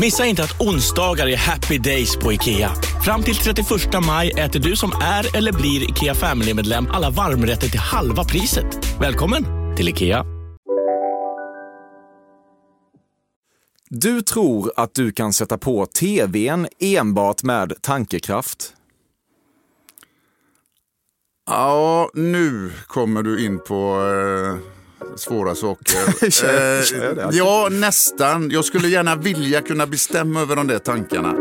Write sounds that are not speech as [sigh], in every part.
Missa inte att onsdagar är happy days på IKEA. Fram till 31 maj äter du som är eller blir IKEA Family-medlem alla varmrätter till halva priset. Välkommen till IKEA. Du tror att du kan sätta på tvn enbart med tankekraft? Ja, nu kommer du in på eh, svåra saker. [laughs] eh, ja, nästan. Jag skulle gärna vilja kunna bestämma över de där tankarna.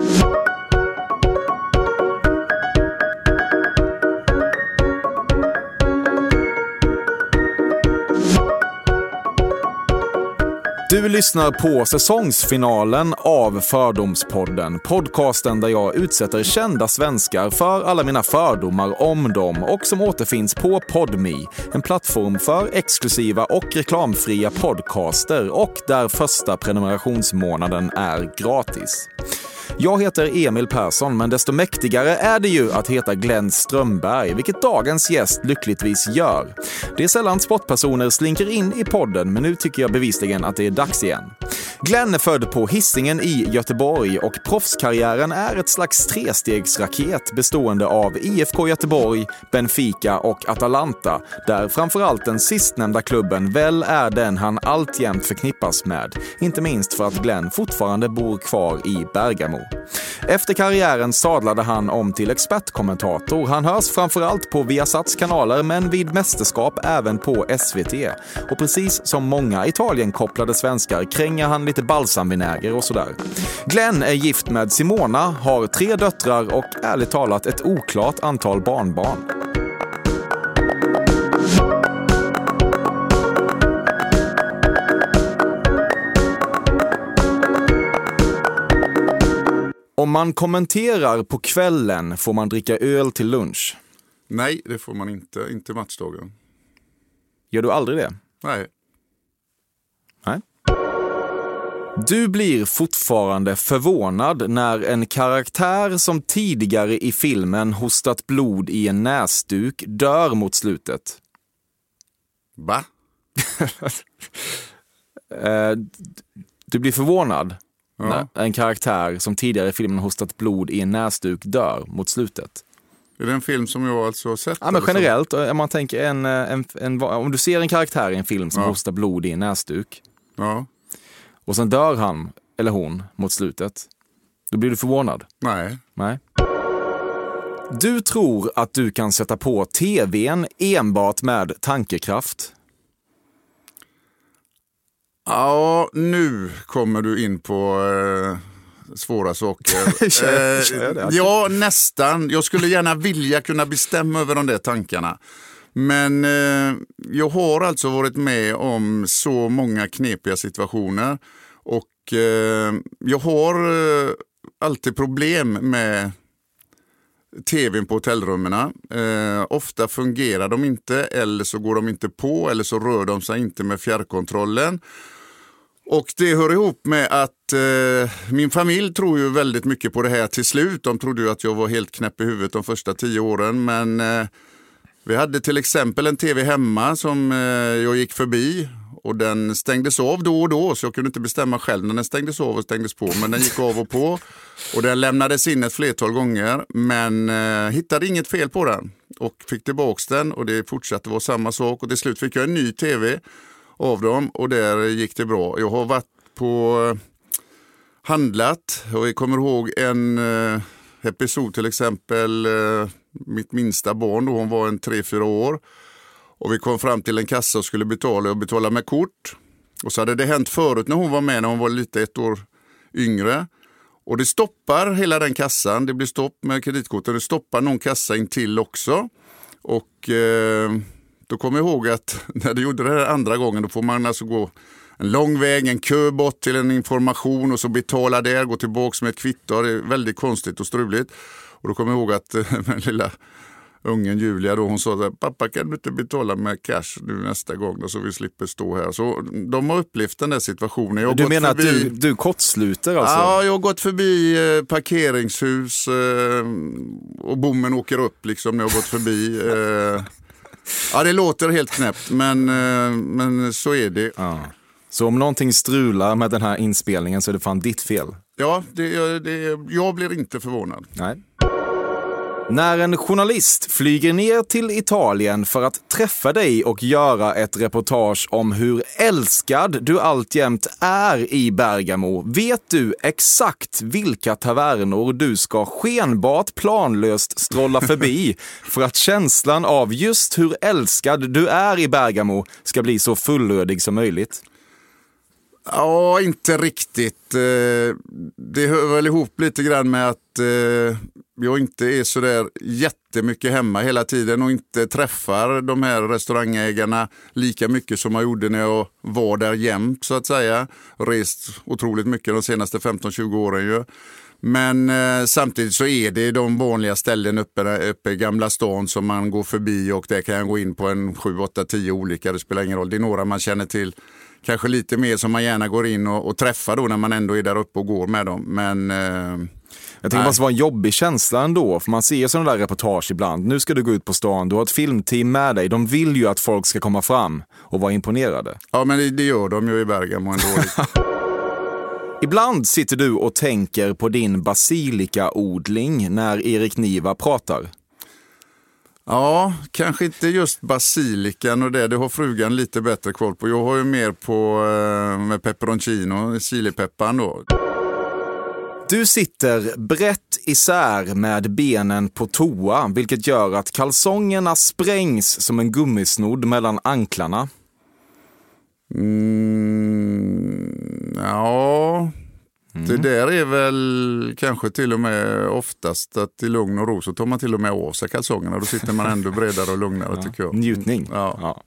Du lyssnar på säsongsfinalen av Fördomspodden. Podcasten där jag utsätter kända svenskar för alla mina fördomar om dem och som återfinns på Podme, en plattform för exklusiva och reklamfria podcaster och där första prenumerationsmånaden är gratis. Jag heter Emil Persson, men desto mäktigare är det ju att heta Glenn Strömberg, vilket dagens gäst lyckligtvis gör. Det är sällan sportpersoner slinker in i podden, men nu tycker jag bevisligen att det är dags igen. Glenn är född på Hisingen i Göteborg och proffskarriären är ett slags trestegsraket bestående av IFK Göteborg, Benfica och Atalanta, där framförallt den sistnämnda klubben väl är den han alltjämt förknippas med. Inte minst för att Glenn fortfarande bor kvar i Bergamo. Efter karriären sadlade han om till expertkommentator. Han hörs framförallt på Viasats kanaler, men vid mästerskap även på SVT. Och precis som många Italienkopplade svenskar kränger han lite balsamvinäger och sådär. Glenn är gift med Simona, har tre döttrar och ärligt talat ett oklart antal barnbarn. Om man kommenterar på kvällen får man dricka öl till lunch. Nej, det får man inte. Inte matchdagen. Gör du aldrig det? Nej. Nej. Du blir fortfarande förvånad när en karaktär som tidigare i filmen hostat blod i en näsduk dör mot slutet. Va? [laughs] Eh, du blir förvånad Ja. en karaktär som tidigare i filmen hostat blod i en näsduk dör mot slutet. Är det en film som jag alltså har sett? Ja, men generellt, om man tänker en, en, en, om du ser en karaktär i en film som Ja. hostar blod i en näsduk Ja. och sen dör han eller hon mot slutet, då blir du förvånad. Nej. Nej. Du tror att du kan sätta på tvn enbart med tankekraft. Ja, nu kommer du in på eh, svåra saker. [laughs] Det. Eh, ja, nästan. Jag skulle gärna vilja kunna bestämma över de där tankarna. Men eh, jag har alltså varit med om så många knepiga situationer och eh, jag har eh, alltid problem med tvn på hotellrummen. Eh, ofta fungerar de inte eller så går de inte på eller så rör de sig inte med fjärrkontrollen. Och det hör ihop med att eh, min familj tror ju väldigt mycket på det här till slut. De trodde ju att jag var helt knäpp i huvudet de första tio åren. Men eh, vi hade till exempel en tv hemma som eh, jag gick förbi och den stängdes av då och då så jag kunde inte bestämma själv när den stängdes av och stängdes på. Men den gick av och på. Och den lämnades in ett flertal gånger men eh, hittade inget fel på den. Och fick tillbaks den och det fortsatte vara samma sak. Och till slut fick jag en ny tv av dem och där gick det bra. Jag har varit på eh, handlat. Och jag kommer ihåg en eh, episod till exempel eh, mitt minsta barn då hon var en 3-4 år och vi kom fram till en kassa och skulle betala och betala med kort. Och så hade det hänt förut när hon var med när hon var lite ett år yngre. Och det stoppar hela den kassan, det blir stopp med kreditkorten, det stoppar någon kassa in till också. Och eh, då kommer jag ihåg att [laughs] när du gjorde det här andra gången då får man alltså gå en lång väg, en kö bort till en information och så betala där, gå tillbaks med ett kvitto. Det är väldigt konstigt och struligt. Och då kommer jag ihåg att [laughs] eh, den lilla ungen Julia då, hon sa här, pappa kan du inte betala med cash nu nästa gång då, så vi slipper stå här. Så de har upplevt den där situationen. Jag Du menar förbi... att du, du kortsluter alltså? Ja, jag har gått förbi eh, parkeringshus eh, och bommen åker upp liksom när jag har gått förbi. Eh, ja, det låter helt knäppt, men, eh, men så är det. Ja. Så om någonting strular med den här inspelningen så är det fan ditt fel? Ja, det, det, jag blir inte förvånad. Nej. När en journalist flyger ner till Italien för att träffa dig och göra ett reportage om hur älskad du alltjämt är i Bergamo, vet du exakt vilka tavernor du ska skenbart planlöst strolla förbi [laughs] för att känslan av just hur älskad du är i Bergamo ska bli så fullödig som möjligt? Ja, inte riktigt. Eh, Det hör väl ihop lite grann med att eh, jag inte är så där jättemycket hemma hela tiden och inte träffar de här restaurangägarna lika mycket som jag gjorde när jag var där jämt så att säga. Rest otroligt mycket de senaste 15-20 åren ju. Men eh, samtidigt så är det de vanliga ställen uppe, uppe i Gamla stan som man går förbi och där kan jag gå in på en 7, 8, 10 olika, det spelar ingen roll. Det är några man känner till kanske lite mer som man gärna går in och, och träffar då när man ändå är där uppe och går med dem. Men eh, jag tänker det måste vara en jobbig känsla ändå, för man ser sådana där reportage ibland. Nu ska du gå ut på stan, du har ett filmteam med dig. De vill ju att folk ska komma fram och vara imponerade. ja, men det, det gör de ju i Bergamo ändå. [laughs] Ibland sitter du och tänker på din basilikaodling när Erik Niva pratar. Ja, kanske inte just basilikan och det. Det har frugan lite bättre koll på. Jag har ju mer på eh, med peperoncino, chilipepparn då. Du sitter brett isär med benen på toa, vilket gör att kalsongerna sprängs som en gummisnodd mellan anklarna. Mm, ja, det där är väl kanske till och med oftast att i lugn och ro så tar man till och med av sig kalsongerna. Då sitter man ändå bredare och lugnare [laughs] tycker jag. Njutning. Ja.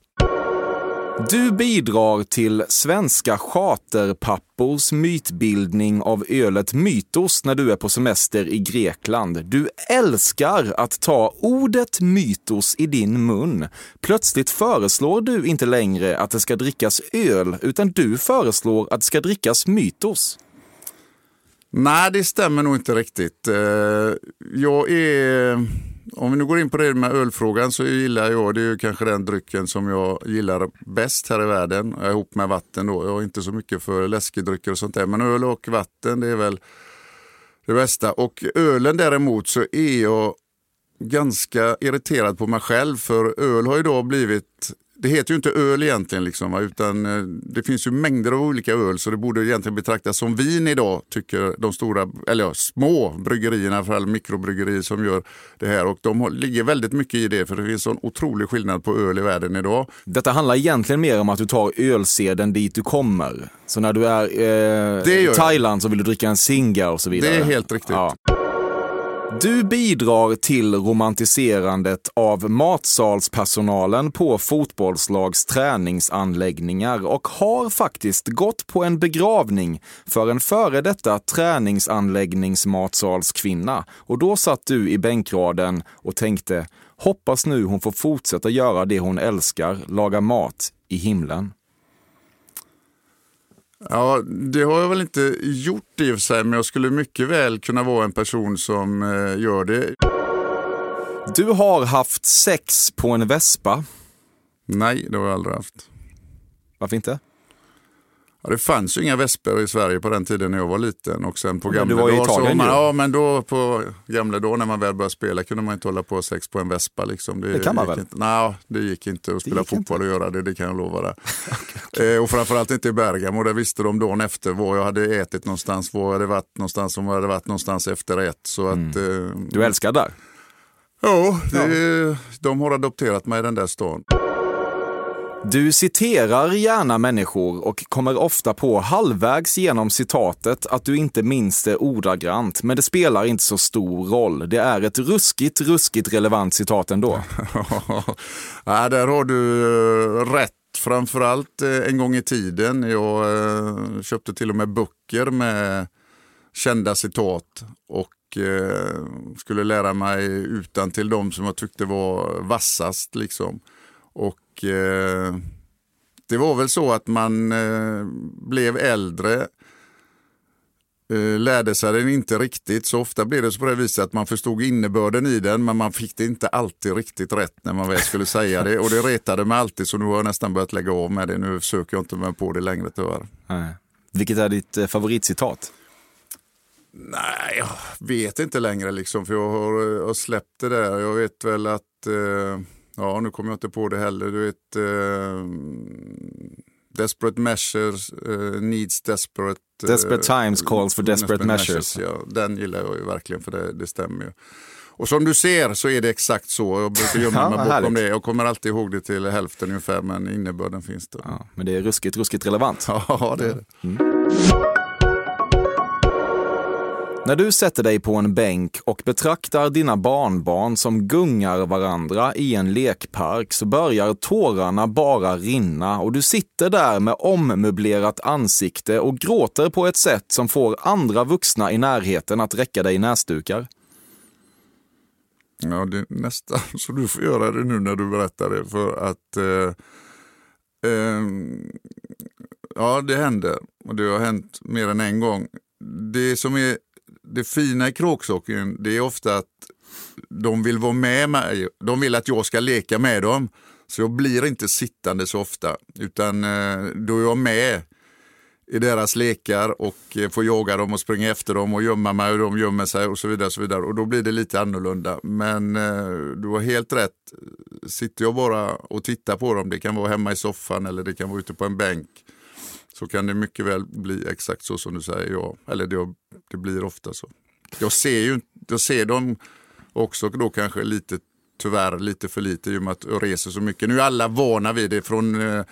Du bidrar till svenska charterpappors mytbildning av ölet Mytos när du är på semester i Grekland. Du älskar att ta ordet Mytos i din mun. Plötsligt föreslår du inte längre att det ska drickas öl, utan du föreslår att det ska drickas Mytos. Nej, det stämmer nog inte riktigt. Eh, jag är, om vi nu går in på det med ölfrågan så gillar jag, det är ju kanske den drycken som jag gillar bäst här i världen, ihop med vatten då. Jag är inte så mycket för läskedrycker och sånt där, men öl och vatten det är väl det bästa. Och ölen däremot så är jag ganska irriterad på mig själv för öl har ju då blivit det heter ju inte öl egentligen, liksom, utan eh, det finns ju mängder av olika öl så det borde egentligen betraktas som vin idag, tycker de stora, eller ja, små bryggerierna, för alla mikrobryggerier som gör det här. Och de ligger väldigt mycket i det, för det finns en otrolig skillnad på öl i världen idag. Detta handlar egentligen mer om att du tar ölseden dit du kommer. Så när du är eh, i. Thailand så vill du dricka en singa och så vidare. Det är helt riktigt. Du bidrar till romantiserandet av matsalspersonalen på fotbollslags träningsanläggningar och har faktiskt gått på en begravning för en före detta träningsanläggningsmatsalskvinna. Och då satt du i bänkraden och tänkte, hoppas nu hon får fortsätta göra det hon älskar, laga mat i himlen. Ja, det har jag väl inte gjort i och för sig, men jag skulle mycket väl kunna vara en person som eh, gör det. Du har haft sex på en vespa. Nej, det har jag aldrig haft. Varför inte? Ja, det fanns ju inga vesper i Sverige på den tiden när jag var liten. Och sen på Men gamla du var i Italien man. Ja, men då på gamla dagar när man väl började spela kunde man inte hålla på sex på en vespa. Liksom. Det kan man väl? Inte. Nej, det gick inte att spela fotboll och göra det, det kan jag lova dig. [laughs] [laughs] eh, och framförallt inte i Bergamo, där visste de dagen efter var jag hade ätit någonstans, var jag hade varit någonstans, om jag hade varit någonstans efter ett. Så att, eh, Mm. Du älskar där? ja, det, de har adopterat mig i den där stan. Du citerar gärna människor och kommer ofta på halvvägs genom citatet att du inte minns det ordagrant, men det spelar inte så stor roll. Det är ett ruskigt, ruskigt relevant citat ändå. [laughs] ja, där har du eh, rätt framförallt eh, en gång i tiden. Jag eh, köpte till och med böcker med kända citat och skulle lära mig utan till de som jag tyckte var vassast. Liksom. Och eh, det var väl så att man eh, blev äldre eh, lärde sig den inte riktigt. Så ofta blev det så på det viset att man förstod innebörden i den men man fick det inte alltid riktigt rätt när man väl skulle säga det. Och det retade mig alltid så nu har jag nästan börjat lägga av med det. Nu söker jag inte mig på det längre tyvärr. Nej. Vilket är ditt eh, favoritcitat? Nej, jag vet inte längre liksom för jag har, jag har släppt det där. Jag vet väl att, eh, ja nu kommer jag inte på det heller, du vet eh, Desperate measures uh, needs desperate... Uh, desperate times calls for desperate, measures. measures. Ja, den gillar jag ju verkligen för det, det stämmer ju. Och som du ser så är det exakt så. Jag brukar gömma [laughs] mig bakom det. Jag kommer alltid ihåg det till hälften ungefär men innebörden finns det. Ja, men det är ruskigt, ruskigt relevant. [laughs] Ja, det är det. Mm. När du sätter dig på en bänk och betraktar dina barnbarn som gungar varandra i en lekpark så börjar tårarna bara rinna och du sitter där med ommöblerat ansikte och gråter på ett sätt som får andra vuxna i närheten att räcka dig näsdukar. Ja, det är nästan [laughs] så du får göra det nu när du berättar det för att eh, eh, ja, det händer och det har hänt mer än en gång. Det som är det fina i kråksockeln det är ofta att de vill vara med mig. De vill att jag ska leka med dem. Så jag blir inte sittande så ofta utan eh, då är jag med i deras lekar och eh, får jaga dem och springa efter dem och gömma mig och de gömmer sig och så vidare. Och, så vidare. och då blir det lite annorlunda. Men eh, du har helt rätt. Sitter jag bara och tittar på dem, det kan vara hemma i soffan eller det kan vara ute på en bänk så kan det mycket väl bli exakt så som du säger. Ja. Eller det, det blir ofta så. Jag ser ju jag ser dem också då kanske lite, tyvärr lite för lite i och med att jag reser så mycket. Nu är alla vana vid det från eh,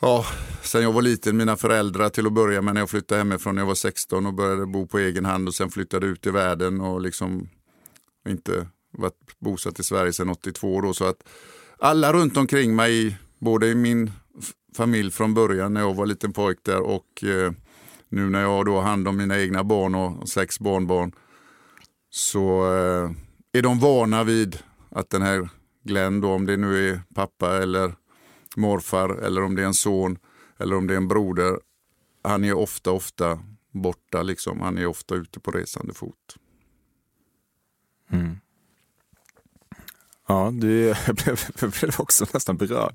Ja, sen jag var liten, mina föräldrar till att börja med när jag flyttade hemifrån när jag var 16 och började bo på egen hand och sen flyttade ut i världen och liksom inte varit bosatt i Sverige sedan 82 då. Så att alla runt omkring mig, både i min familj från början när jag var liten pojk där och eh, nu när jag då har hand om mina egna barn och sex barnbarn så eh, är de vana vid att den här Glenn, då, om det nu är pappa eller morfar eller om det är en son eller om det är en broder, han är ofta, ofta borta. Liksom. Han är ofta ute på resande fot. Mm. Ja, du, [laughs] jag blev, jag blev också nästan berörd.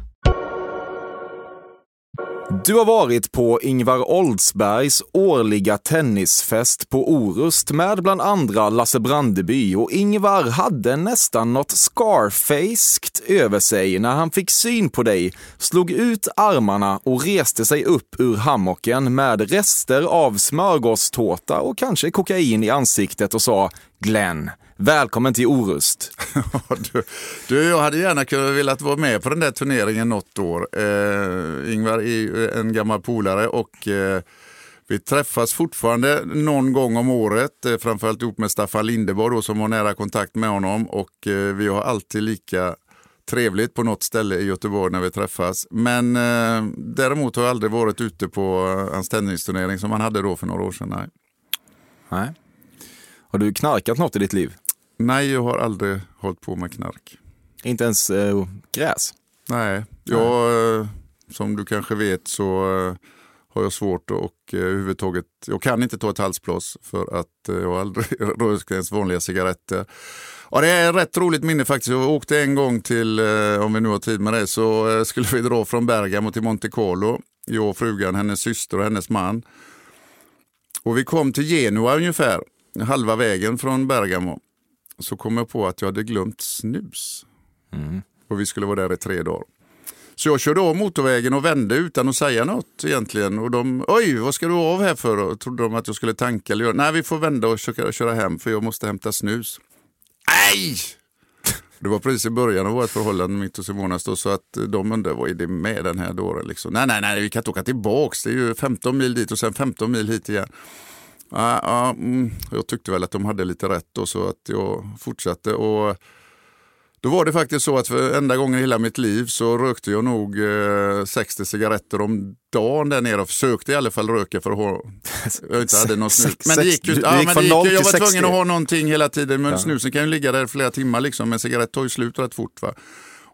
Du har varit på Ingvar Oldsbergs årliga tennisfest på Orust med bland andra Lasse Brandeby och Ingvar hade nästan något scarfaced över sig när han fick syn på dig, slog ut armarna och reste sig upp ur hammocken med rester av smörgåstårta och kanske kokain i ansiktet och sa Glenn, välkommen till Orust. [laughs] du, du, jag hade gärna kunnat velat vara med på den där turneringen något år. Eh, Ingvar är ju en gammal polare och eh, vi träffas fortfarande någon gång om året, eh, framförallt ihop med Staffan Lindeborg då, som har nära kontakt med honom och eh, vi har alltid lika trevligt på något ställe i Göteborg när vi träffas. Men eh, däremot har jag aldrig varit ute på eh, hans tennisturnering som han hade då för några år sedan. Nej. Nej. Har du knarkat något i ditt liv? Nej, jag har aldrig hållit på med knark. Inte ens eh, gräs? Nej, jag, eh, som du kanske vet så eh, har jag svårt och eh, överhuvudtaget, jag kan inte ta ett halsblås för att eh, jag har aldrig [laughs] rökt ens vanliga cigaretter. Ja, det är ett rätt roligt minne faktiskt. Jag åkte en gång till, eh, om vi nu har tid med det, så skulle vi dra från Bergamo till Monte Carlo. Jag, frugan, hennes syster och hennes man. Och vi kom till Genua ungefär, halva vägen från Bergamo. Så kom jag på att jag hade glömt snus. Och vi skulle vara där i tre dagar. Så jag körde av motorvägen och vände utan att säga något egentligen. Och de, oj, vad ska du av här för? Och trodde de att jag skulle tanka eller göra. Nej, vi får vända och köra, köra hem för jag måste hämta snus. Nej! Det var precis i början av vårt förhållande mitt och Simonas då, så att de undrade vad är det med den här dåren liksom. Nej, nej, nej, vi kan inte åka tillbaks. Det är ju 15 mil dit och sen 15 mil hit igen. Ja, mm, jag tyckte väl att de hade lite rätt då så att jag fortsatte. Och då var det faktiskt så att för enda gången i hela mitt liv så rökte jag nog eh, 60 cigaretter om dagen där nere och försökte i alla fall röka för att ha, jag inte hade någon snus. Men det gick ju, ja, men det gick, jag var 60. tvungen att ha någonting hela tiden. Men Ja. snusen kan ju ligga där flera timmar liksom, men cigarett tar ju slut rätt fort. Va?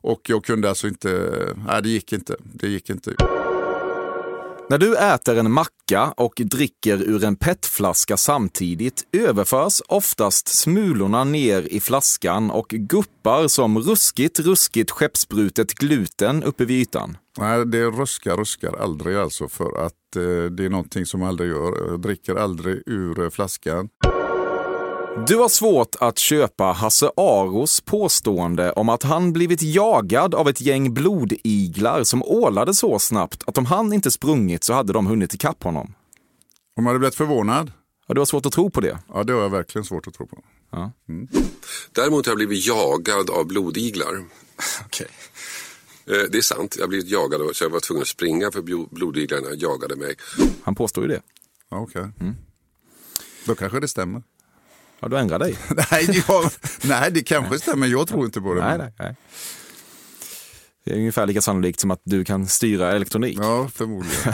Och jag kunde alltså inte, nej det gick inte. Det gick inte. När du äter en macka och dricker ur en petflaska samtidigt överförs oftast smulorna ner i flaskan och guppar som ruskigt, ruskigt skeppsbrutet gluten uppe vid ytan. Nej, det ruskar, ruskar aldrig alltså för att eh, det är någonting som aldrig gör. Jag dricker aldrig ur eh, flaskan. Du har svårt att köpa Hasse Aros påstående om att han blivit jagad av ett gäng blodiglar som ålade så snabbt att om han inte sprungit så hade de hunnit ikapp honom. Om man hade blivit förvånad? Ja, du har svårt att tro på det. Ja, det har jag verkligen svårt att tro på. Ja. Däremot har jag blivit jagad av blodiglar. Okej. Eh, Det är sant, jag har blivit jagad och- så jag var tvungen att springa för blo- blodiglarna jagade mig. Han påstår ju det. Ja, Okej. Då kanske det stämmer. Ja, du ändrar dig. [laughs] nej, jag, nej, det kanske stämmer. Jag tror inte på det. Nej, nej, nej. Det är ungefär lika sannolikt som att du kan styra elektronik. Ja, förmodligen. [laughs]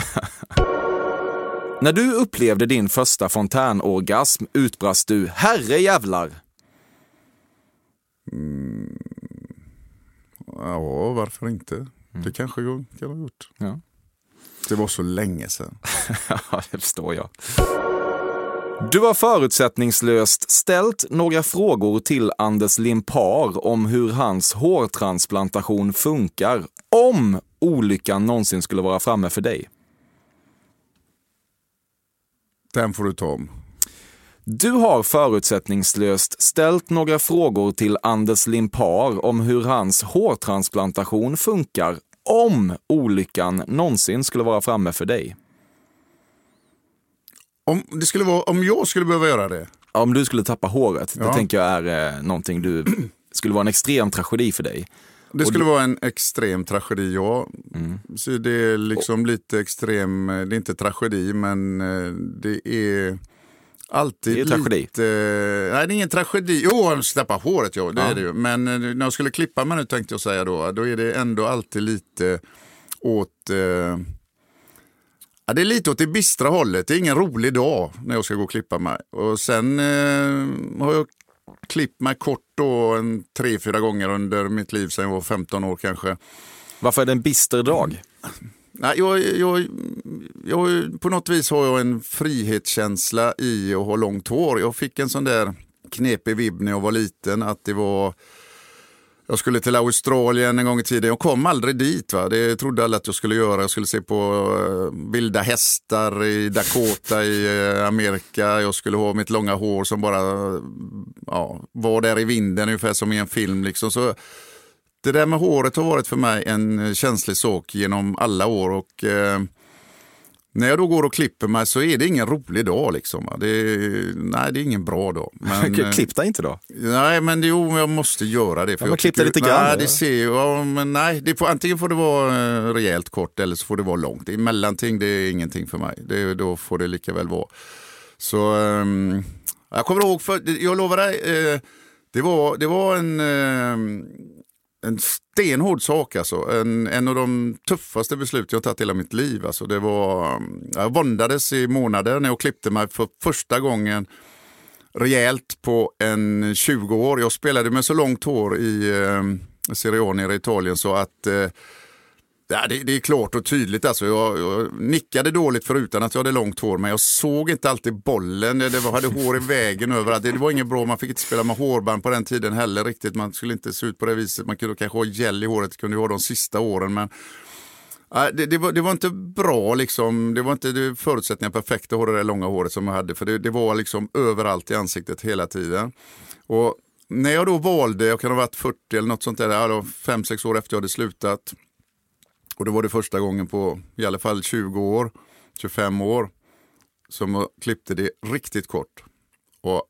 När du upplevde din första fontänorgasm utbrast du “herre jävlar”. Ja, varför inte? Det kanske jag kan ha gjort. Ja. Det var så länge sedan. [laughs] Ja, det förstår jag. Du har förutsättningslöst ställt några frågor till Anders Limpar om hur hans hårtransplantation funkar om olyckan någonsin skulle vara framme för dig. Den får du ta om. Du har förutsättningslöst ställt några frågor till Anders Limpar om hur hans hårtransplantation funkar om olyckan någonsin skulle vara framme för dig. Om, det skulle vara, om jag skulle behöva göra det? Om du skulle tappa håret, det Ja. tänker jag är eh, någonting du [clears throat] skulle vara en extrem tragedi för dig. Det Och skulle du- vara en extrem tragedi, ja. Så det är liksom lite extrem, det är inte tragedi men eh, det är alltid Det är tragedi. lite... Nej, det är ingen tragedi. Jo, ska tappa håret, ja, det Ja. är det ju. Men eh, när jag skulle klippa mig nu tänkte jag säga då, då är det ändå alltid lite åt... Eh, Ja, det är lite åt det bistra hållet. Det är ingen rolig dag när jag ska gå och klippa mig. Och sen eh, har jag klippt mig kort då en tre, fyra gånger under mitt liv sedan jag var 15 år kanske. Varför är det en bister dag? Nej, jag, jag, jag, på något vis har jag en frihetskänsla i att ha långt hår. Jag fick en sån där knepig vibb när jag var liten att det var jag skulle till Australien en gång i tiden. Jag kom aldrig dit. Va? Det trodde alla att jag skulle göra. Jag skulle se på uh, vilda hästar i Dakota i uh, Amerika. Jag skulle ha mitt långa hår som bara uh, ja, var där i vinden ungefär som i en film. Liksom. Så det där med håret har varit för mig en känslig sak genom alla år. Och, Uh, när jag då går och klipper mig så är det ingen rolig dag. Liksom. Det är, nej, det är ingen bra dag. Men, [laughs] eh, Klipp dig inte då. Nej, men jo, jag måste göra det. För Ja, jag klipp lite grann Nej, det ser, ja, men nej det får, antingen får det vara eh, rejält kort eller så får det vara långt. Är mellanting, det är ingenting för mig. Det, då får det lika väl vara. Så ehm, jag kommer ihåg, för, jag lovar dig, eh, det, var, det var en, eh, en stenhård sak alltså. En, en av de tuffaste beslut jag tagit i hela mitt liv. Alltså, det var, mm, jag våndades i månader när jag klippte mig för första gången rejält på en 20 år. Jag spelade med så långt hår i eh, Serie A nere i Italien så att eh, ja, det, det är klart och tydligt. Alltså, jag, jag nickade dåligt förutan att jag hade långt hår men jag såg inte alltid bollen. Det, var, hade hår i vägen överallt. Det, det var inget bra, man fick inte spela med hårband på den tiden heller riktigt. Man skulle inte se ut på det viset. Man kunde kanske ha gel i håret, det kunde ju ha de sista åren. Men det, det, var, det var inte bra, liksom. det var inte det förutsättningar perfekt att ha det där långa håret som jag hade. För det, det var liksom överallt i ansiktet hela tiden. Och när jag då valde, jag kan ha varit 40 eller något sånt där, alltså fem sex år efter jag hade slutat. Och det var det första gången på i alla fall 20 år, 25 år, som jag klippte det riktigt kort. Och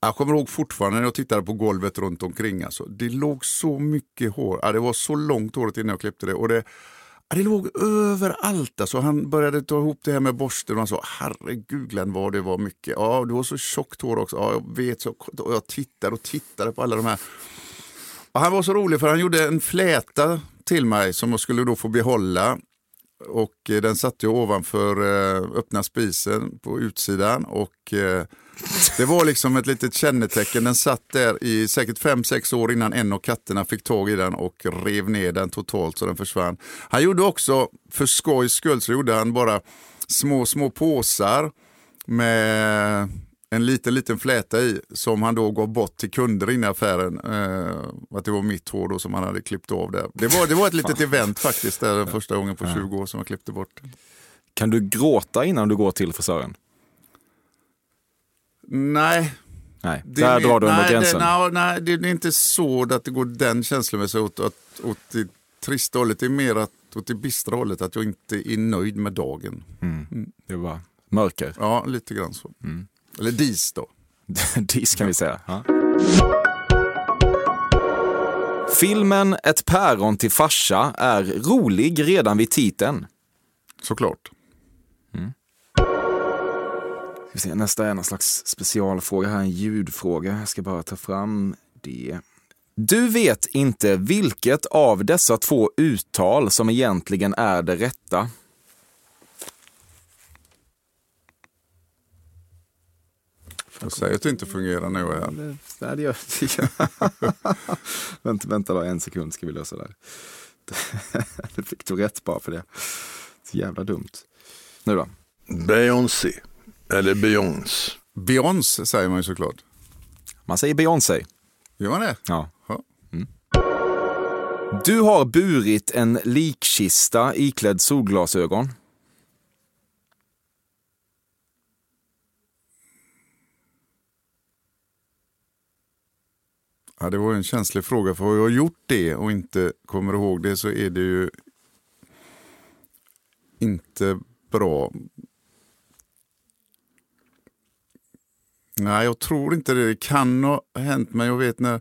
jag kommer ihåg fortfarande när jag tittade på golvet runt omkring. Alltså, det låg så mycket hår. Ja, det var så långt håret innan jag klippte det. Och det, ja, det låg överallt. Alltså, han började ta ihop det här med borsten och han sa herregud Glenn vad det var mycket. Ja, du har så tjockt hår också. Ja, jag vet. Så, och jag tittade och tittade på alla de här. Och han var så rolig för han gjorde en fläta till mig som jag skulle då få behålla. Och eh, den satt jag ovanför eh, öppna spisen på utsidan. Och eh, det var liksom ett litet kännetecken. Den satt där i säkert 5-6 år innan en av katterna fick tag i den och rev ner den totalt så den försvann. Han gjorde också, för skojs skull, så gjorde han bara små, små påsar med en liten, liten fläta i som han då gav bort till kunder inne i affären. Eh, att det var mitt hår då som han hade klippt av där. Det var, det var ett litet [laughs] event faktiskt, där, den första gången på 20 år som jag klippte bort. Kan du gråta innan du går till frisören? Nej. Nej, där drar du under gränsen. Det, nej, nej, det är inte så att det går den känslomässiga åt, åt, åt det trista hållet. Det är mer att, åt det bistra hållet, att jag inte är nöjd med dagen. Mm. Mm. Det var mörker. Ja, lite grann så. Mm. Eller dis då. [laughs] dis kan vi säga. Ja. Filmen Ett päron till farsa är rolig redan vid titeln. Såklart. Se, nästa är någon slags specialfråga här, en ljudfråga. Jag ska bara ta fram det. Du vet inte vilket av dessa två uttal som egentligen är det rätta. Jag säger att det inte fungerar är här. Nej, det gör [laughs] vänta, vänta då en sekund ska vi lösa det här. [laughs] Du fick du rätt bara för det. Så jävla dumt. Nu då? Beyoncé. Eller Beyoncé. Beyoncé säger man ju såklart. Man säger Beyoncé. Gör man det? Ja. Mm. Du har burit en likkista iklädd solglasögon. Ja, det var en känslig fråga, för har jag gjort det och inte kommer ihåg det så är det ju inte bra. Nej, jag tror inte det. Det kan ha hänt, men jag vet när...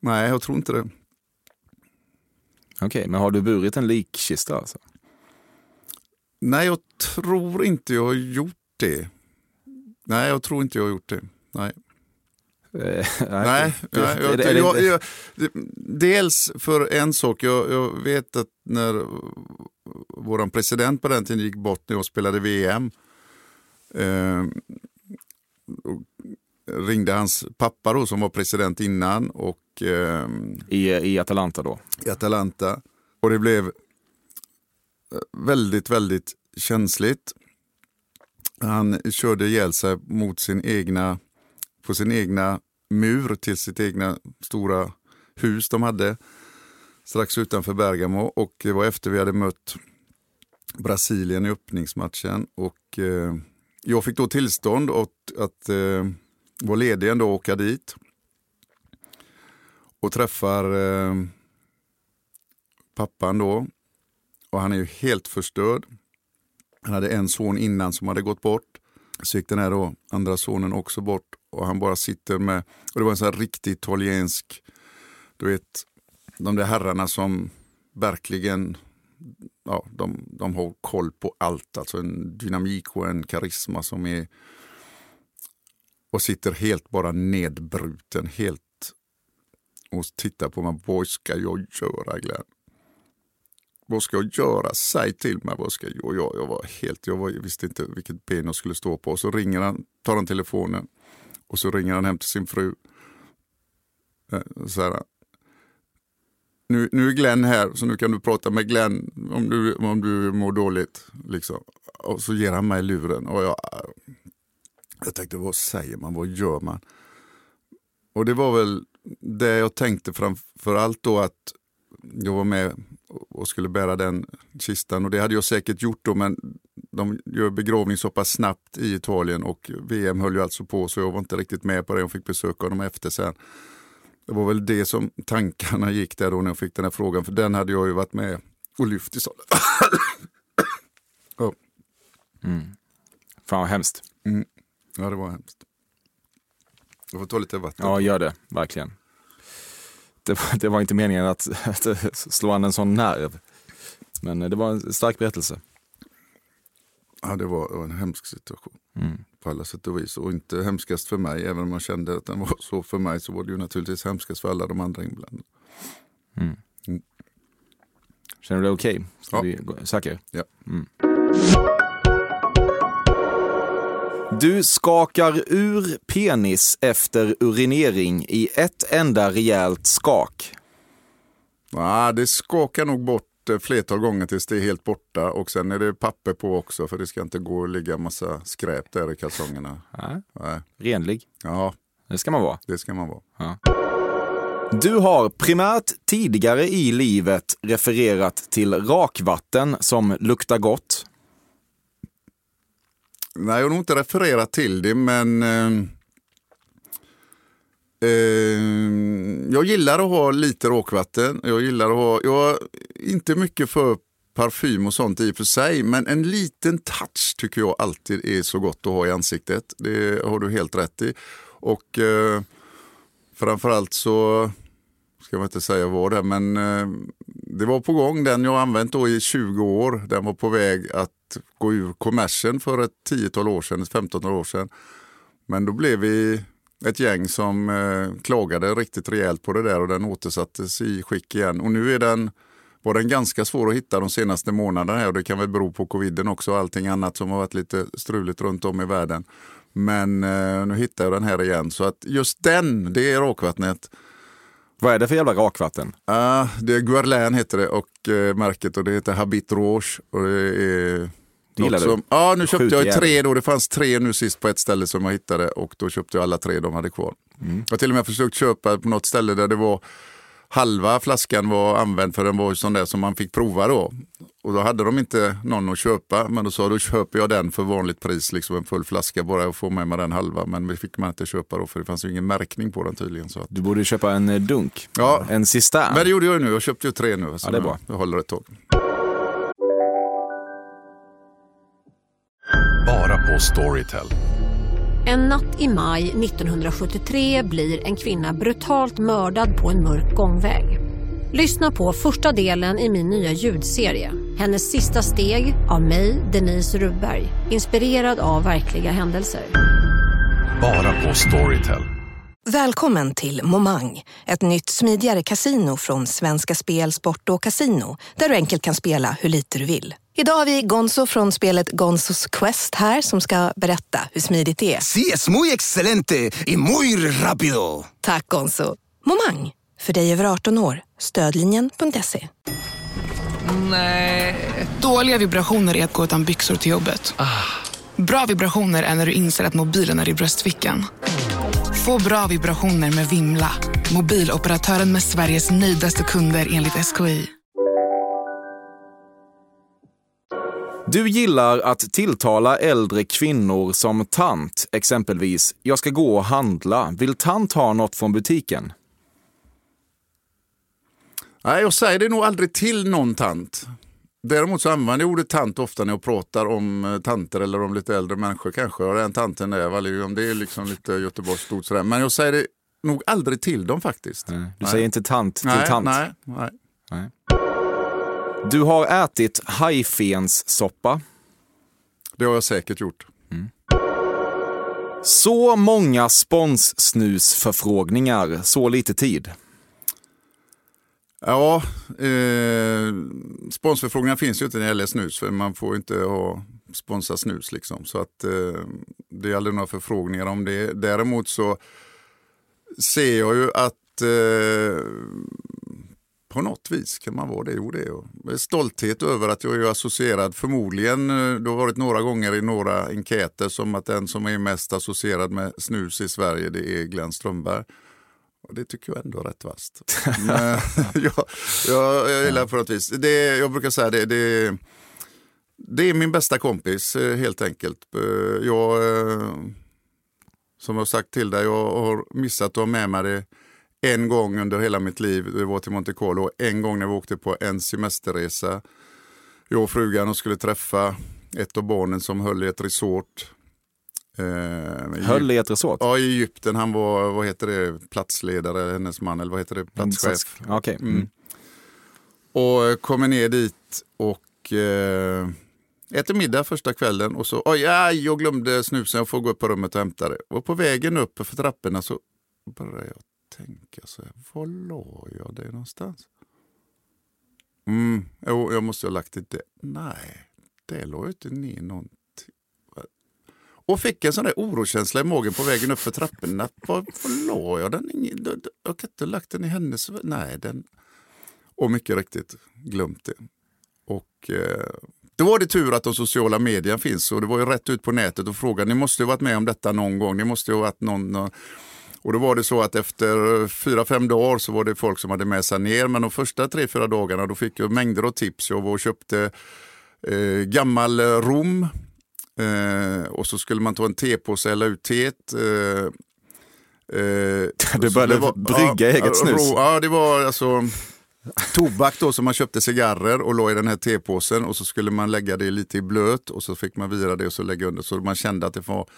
Nej, jag tror inte det. Okej, okay, men har du burit en likkista alltså? Nej, jag tror inte jag har gjort det. Nej, jag tror inte jag har gjort det. Nej. Eh, [laughs] nej, nej jag, jag, jag, dels för en sak, jag, vet att när vår president på den tiden gick bort när jag spelade VM eh, ringde hans pappa då, som var president innan. Och, eh, I, I Atalanta då? I Atalanta. Och det blev väldigt, väldigt känsligt. Han körde ihjäl sig mot sin egna, på sin egna mur till sitt egna stora hus de hade strax utanför Bergamo. Och det var efter vi hade mött Brasilien i öppningsmatchen. Och eh, jag fick då tillstånd att, att eh, vara ledig ändå och åka dit. Och träffar eh, pappan då. Och han är ju helt förstörd. Han hade en son innan som hade gått bort. Så gick den här då, andra sonen också bort. Och han bara sitter med, och det var en sån här riktig italiensk, du vet, de där herrarna som verkligen ja, de, de har koll på allt. Alltså en dynamik och en karisma som är och sitter helt bara nedbruten, helt och tittar på mig. Vad ska jag göra Glenn? Vad ska jag göra? Säg till mig. Vad ska jag? Och jag, jag var helt, jag, var, jag visste inte vilket ben jag skulle stå på. Så ringer han, tar han telefonen och så ringer han hem till sin fru. Eh, så här, nu, nu är Glenn här så nu kan du prata med Glenn om du, om du mår dåligt. Liksom. Och så ger han mig luren. Och jag, jag tänkte, vad säger man? Vad gör man? Och det var väl det jag tänkte framför allt då att jag var med och skulle bära den kistan. Och det hade jag säkert gjort då, men de gör begravning så pass snabbt i Italien och VM höll ju alltså på så jag var inte riktigt med på det och fick besöka dem efter sen. Det var väl det som tankarna gick där då när jag fick den här frågan, för den hade jag ju varit med och lyft i salen. [coughs] oh. mm. Fan vad hemskt. Mm. Ja, det var hemskt. Jag får ta lite vatten. Ja, gör det. Verkligen. Det var, det var inte meningen att, att slå an en sån nerv. Men det var en stark berättelse. Ja, det var, en hemsk situation. Mm. På alla sätt och vis. Och inte hemskast för mig, även om jag kände att den var så för mig, så var det ju naturligtvis hemskast för alla de andra inblandade. Mm. Mm. Känner du dig okej? Okay? Ja. Vi, säker? Ja. Du skakar ur penis efter urinering i ett enda rejält skak. Ja, det skakar nog bort flertal gånger tills det är helt borta och sen är det papper på också för det ska inte gå och ligga massa skräp där i kalsongerna. Nej. Nej. Renlig. Ja. Det ska man vara. Det ska man vara. Ja. Du har primärt tidigare i livet refererat till rakvatten som luktar gott. Nej, jag har nog inte refererat till det, men eh, eh, jag gillar att ha lite råkvatten. Jag gillar att ha, jag är inte mycket för parfym och sånt i och för sig, men en liten touch tycker jag alltid är så gott att ha i ansiktet. Det har du helt rätt i. Och eh, framförallt så ska man inte säga vad det men eh, det var på gång. Den jag använt då i 20 år, den var på väg att gå ur kommersen för ett tiotal år sedan, ett 15 år sedan. Men då blev vi ett gäng som eh, klagade riktigt rejält på det där och den återsattes i skick igen. Och nu är den, var den ganska svår att hitta de senaste månaderna här och det kan väl bero på coviden också och allting annat som har varit lite struligt runt om i världen. Men eh, nu hittar jag den här igen så att just den, det är rakvattnet. Vad är det för jävla rakvatten? Uh, det är Guerlain heter det och uh, märket och det heter Habit Rouge. Och det är Gillar som, du? Ja, nu köpte Sjukt jag jävla. tre då. Det fanns tre nu sist på ett ställe som jag hittade och då köpte jag alla tre de hade kvar. Mm. Jag har till och med försökt köpa på något ställe där det var halva flaskan var använd för den var ju sån där som man fick prova då. Och då hade de inte någon att köpa, men då sa jag, då köper jag den för vanligt pris, liksom en full flaska bara och får med mig den halva. Men det fick man inte köpa då för det fanns ju ingen märkning på den tydligen. Så att... Du borde köpa en eh, dunk. Ja. En cistern. Men det gjorde jag ju nu, jag köpte ju tre nu. Så Ja, det är bra. Jag, jag håller ett tag. Bara på Storytel. En natt i maj 1973 blir en kvinna brutalt mördad på en mörk gångväg. Lyssna på första delen i min nya ljudserie. Hennes sista steg av mig, Denise Rubberg. Inspirerad av verkliga händelser. Bara på Storytel. Välkommen till Momang, ett nytt smidigare kasino från Svenska Spel, Sport och Casino där du enkelt kan spela hur lite du vill. Idag har vi Gonzo från spelet Gonzos Quest här som ska berätta hur smidigt det är. Sí, es muy excelente y muy rápido. Tack Gonzo. Momang, för dig över 18 år. Stödlinjen.se. Nej. Dåliga vibrationer är att gå utan byxor till jobbet. Bra vibrationer är när du inser att mobilen är i bröstfickan. Få bra vibrationer med Vimla. Mobiloperatören med Sveriges nöjdaste kunder enligt SKI. Du gillar att tilltala äldre kvinnor som tant, exempelvis “jag ska gå och handla, vill tant ha något från butiken?” Nej, jag säger det nog aldrig till någon tant. Däremot så använder jag ordet tant ofta när jag pratar om eh, tanter eller om lite äldre människor kanske. Och den tanten är väl, om det är liksom lite Göteborgsstort sådär. Men jag säger det nog aldrig till dem faktiskt. Du säger inte tant till nej, tant? Nej, nej. Nej. Du har ätit hajfenssoppa. Det har jag säkert gjort. Så många sponssnusförfrågningar, så lite tid. Ja, eh, sponsförfrågningar finns ju inte när det gäller snus för man får inte ha sponsra snus liksom. Så att eh, det är aldrig några förfrågningar om det. Däremot så ser jag ju att eh, på något vis kan man vara det. Jo, det är jag. Stolthet över att jag är associerad, förmodligen, eh, det har varit några gånger i några enkäter som att den som är mest associerad med snus i Sverige det är Glenn Strömberg. Och det tycker jag ändå är rätt vasst. [laughs] Jag, [laughs] jag, jag gillar på något vis. Det, jag brukar säga det, det, det är min bästa kompis eh, helt enkelt. Eh, Jag, som jag sagt till dig, jag har missat att ha med mig det en gång under hela mitt liv. Det var till Monte Carlo en gång när vi åkte på en semesterresa. Jag och frugan och skulle träffa ett av barnen som höll i ett resort. Eh, Höll i ett resort? Ja, i Egypten. Han var, vad heter det, platsledare, hennes man, eller vad heter det, platschef. Okej. Mm. Mm. Och eh, kommer ner dit och eh, äter middag första kvällen och så, oj, aj, jag glömde snusen, jag får gå upp på rummet och hämta det. Och på vägen upp för trapporna så började jag tänka så här, var la jag det någonstans? Mm, jo, jag måste ha lagt det där. Nej, det la jag inte ner någonting. Och fick en sån där oroskänsla i magen på vägen upp för trapporna. Var, var la jag den? Ingen- Jag kan inte ha lagt den i hennes... Nej, den... Och mycket riktigt glömt det. Och eh, då var det tur att de sociala medierna finns och det var ju rätt ut på nätet och frågan, ni måste ju varit med om detta någon gång, ni måste ju ha varit någon, någon... Och då var det så att efter fyra, fem dagar så var det folk som hade med sig ner, men de första tre, fyra dagarna då fick jag mängder av tips. Jag var och köpte eh, gammal rom eh, och så skulle man ta en tepåse och hälla ut teet. Eh, eh, [laughs] Du började det var- brygga eget snus. Ja, det var alltså tobak då som man köpte cigarrer och la i den här tepåsen och så skulle man lägga det lite i blöt och så fick man vira det och så lägga under så man kände att det var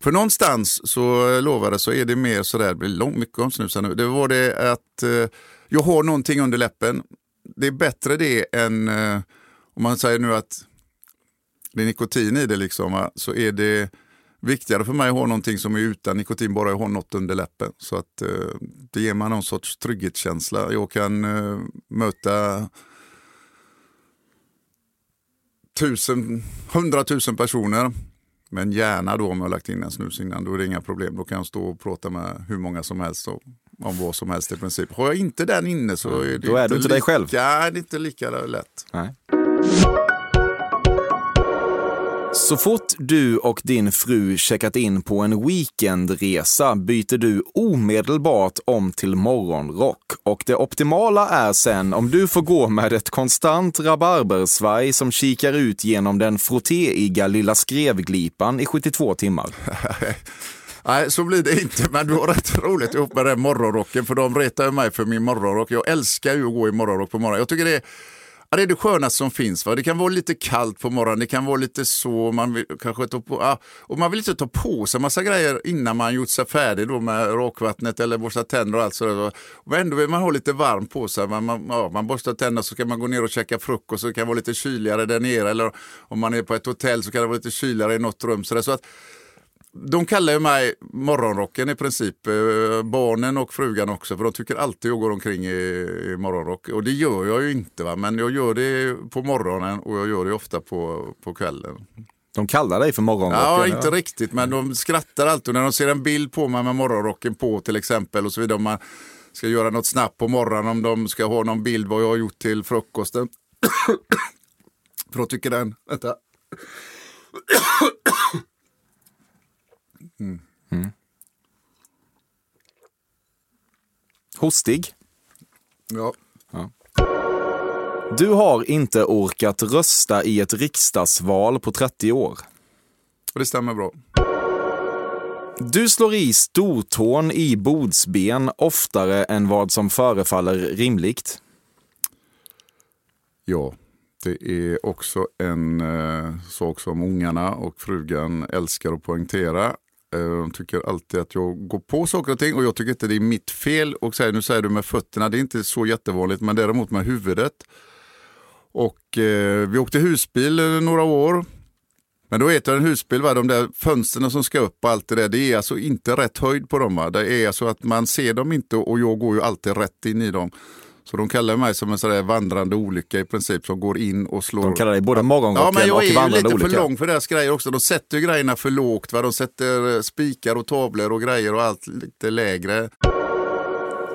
för någonstans så lovade så är det mer sådär, det blir långt mycket om snus nu. Det var det att eh, jag har någonting under läppen. Det är bättre det än eh, om man säger nu att det är nikotin i det liksom, va, så är det viktigare för mig att ha någonting som är utan nikotin, bara jag har något under läppen. Så att eh, det ger mig någon sorts trygghetskänsla. Jag kan eh, möta tusen, hundratusen personer. Men gärna då om jag har lagt in en snus innan, då är det inga problem. Då kan jag stå och prata med hur många som helst och, om vad som helst i princip. Har jag inte den inne så är det Då är du inte dig lika, själv. det är inte lika lätt. Nej. Så fort du och din fru checkat in på en weekendresa byter du omedelbart om till morgonrock. Och det optimala är sen om du får gå med ett konstant rabarbersvaj som kikar ut genom den frottéiga lilla skrevglipan i 72 timmar. [laughs] Nej, så blir det inte. Men du har rätt roligt ihop med den morgonrocken. För de retar ju mig för min morgonrock. Jag älskar ju att gå i morgonrock på morgonen. Jag tycker det är, ja, det, är det skönaste som finns. Va? Det kan vara lite kallt på morgonen. Det kan vara lite så. Man vill, kanske ta på, ja, och man vill inte ta på sig massa grejer innan man gjort sig färdig då med rakvattnet eller borstat tänder och allt sådär. Men ändå vill man ha lite varmt på sig. Man, man, ja, man borstar tänderna så kan man gå ner och käka frukost. Så det kan vara lite kyligare där nere. Eller om man är på ett hotell så kan det vara lite kyligare i något rum. Så, där. så att de kallar ju mig morgonrocken i princip. Eh, barnen och frugan också. För de tycker alltid jag går omkring i, i morgonrock. Och det gör jag ju inte. Va? Men jag gör det på morgonen och jag gör det ofta på, på kvällen. De kallar dig för morgonrocken? Ja, inte riktigt. Men de skrattar alltid när de ser en bild på mig med morgonrocken på till exempel. Och så vidare. Om man ska göra något snabbt på morgonen. Om de ska ha någon bild vad jag har gjort till frukosten. [coughs] för då tycker den... Vänta. Mm. Hostig? Ja. Du har inte orkat rösta i ett riksdagsval på 30 år. Det stämmer bra. Du slår i stortån i bordsben oftare än vad som förefaller rimligt. Ja, det är också en eh, sak som ungarna och frugan älskar att poängtera. De tycker alltid att jag går på saker och ting och jag tycker inte det är mitt fel. Och säger, nu säger du med fötterna, det är inte så jättevanligt, men däremot med huvudet. Och eh, vi åkte husbil några år. Men då vet jag en husbil, va? de där fönstren som ska upp och allt det där, det är alltså inte rätt höjd på dem. Va? Det är alltså att man ser dem inte och jag går ju alltid rätt in i dem. Så de kallar mig som en sån där vandrande olycka i princip som går in och slår. De kallar dig både morgonrocken Ja, men jag och är ju vandrande lite olycka. för lång för deras grejer också. De sätter grejerna för lågt. Va? De sätter eh, spikar och tavlor och grejer och allt lite lägre.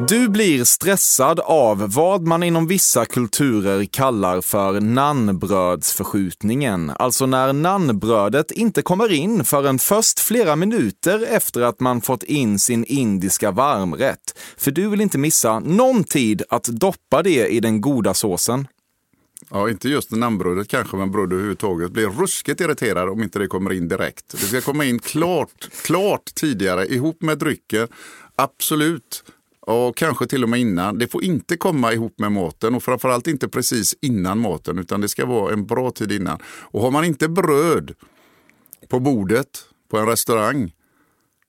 Du blir stressad av vad man inom vissa kulturer kallar för nannbrödsförskjutningen. Alltså när nannbrödet inte kommer in förrän först flera minuter efter att man fått in sin indiska varmrätt. För du vill inte missa någon tid att doppa det i den goda såsen. Ja, inte just namnbrödet kanske, men bröd överhuvudtaget. Blir ruskigt irriterad om inte det kommer in direkt. Det ska komma in klart, klart tidigare ihop med drycken. Absolut. Och kanske till och med innan. Det får inte komma ihop med maten och framförallt inte precis innan maten utan det ska vara en bra tid innan. Och har man inte bröd på bordet på en restaurang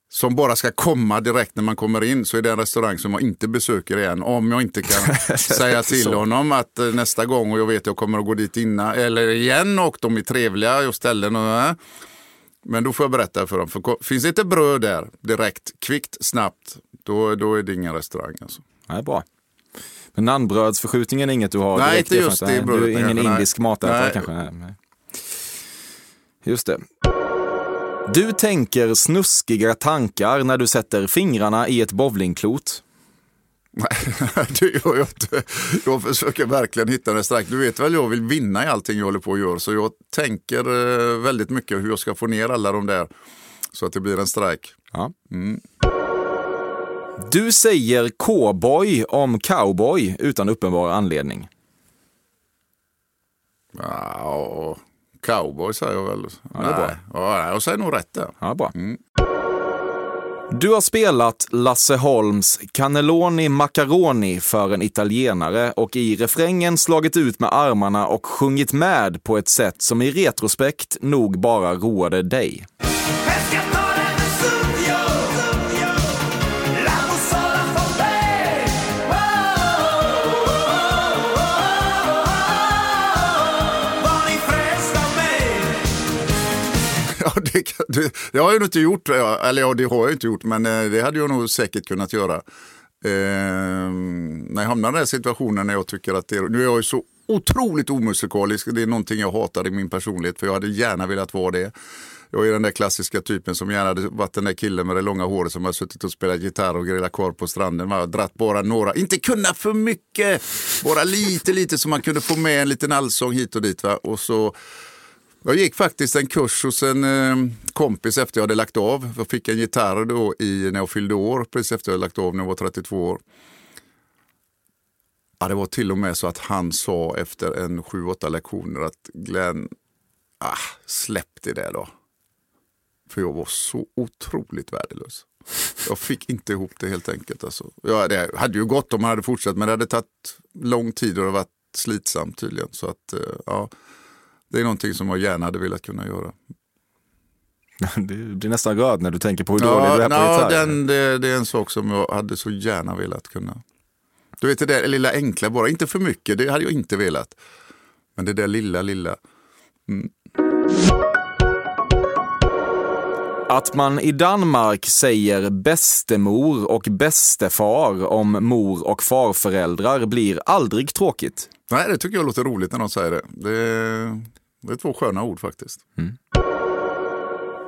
som bara ska komma direkt när man kommer in så är det en restaurang som jag inte besöker igen. Om jag inte kan [laughs] säga till honom att eh, nästa gång och jag vet att jag kommer att gå dit innan eller igen och de är trevliga och ställen och äh. Men då får jag berätta för dem. För finns det inte bröd där direkt, kvickt, snabbt, då, då är det ingen restaurang. Alltså. Nej, bra. Men nannbrödsförskjutningen är inget du har Nej, direkt inte just det Du är ingen kanske, nej. indisk matätare Nej. kanske? Nej, nej. Just det. Du tänker snuskiga tankar när du sätter fingrarna i ett bowlingklot. Nej, [laughs] det gör jag inte. Jag försöker verkligen hitta en restaurang. Du vet väl, jag vill vinna i allting jag håller på och gör. Så jag tänker eh, väldigt mycket hur jag ska få ner alla de där så att det blir en strike. Ja. Mm. Du säger cowboy om cowboy utan uppenbar anledning. Ja, cowboy säger jag väl. Ja, det är bra. Nej, ja, jag säger nog rätt där. Ja, bra. Mm. Du har spelat Lasse Holms Cannelloni Macaroni för en italienare och i refrängen slagit ut med armarna och sjungit med på ett sätt som i retrospekt nog bara roade dig. [laughs] Ja, det, det, det har jag nog inte gjort, eller ja, det har jag inte gjort, men eh, det hade jag nog säkert kunnat göra. Eh, när jag hamnar i den här situationen när jag tycker att det är, nu är jag ju så otroligt omusikalisk, det är någonting jag hatar i min personlighet, för jag hade gärna velat vara det. Jag är den där klassiska typen som gärna hade varit den där killen med det långa håret som har suttit och spelat gitarr och grillat korv på stranden. Man har dratt bara några, inte kunna för mycket, bara lite lite så man kunde få med en liten allsång hit och dit. Va? Och så jag gick faktiskt en kurs hos en eh, kompis efter jag hade lagt av. Jag fick en gitarr då i, när jag fyllde år, precis efter jag hade lagt av när jag var 32 år. Ja, det var till och med så att han sa efter en 7-8 lektioner att Glenn, ah, släpp det där då. För jag var så otroligt värdelös. Jag fick inte ihop det helt enkelt. Alltså. Ja, det hade ju gått om man hade fortsatt men det hade tagit lång tid och det hade varit slitsamt tydligen. Så att, eh, ja, det är någonting som jag gärna hade velat kunna göra. [laughs] Du blir nästan röd när du tänker på hur dålig Ja, du är på ja, gitarr. den, det, det är en sak som jag hade så gärna velat kunna. Du vet det där lilla enkla bara, inte för mycket, det hade jag inte velat. Men det där lilla, lilla. Mm. Att man i Danmark säger bästemor och bästefar om mor och farföräldrar blir aldrig tråkigt. Nej, det tycker jag låter roligt när de säger det. Det, det är två sköna ord faktiskt.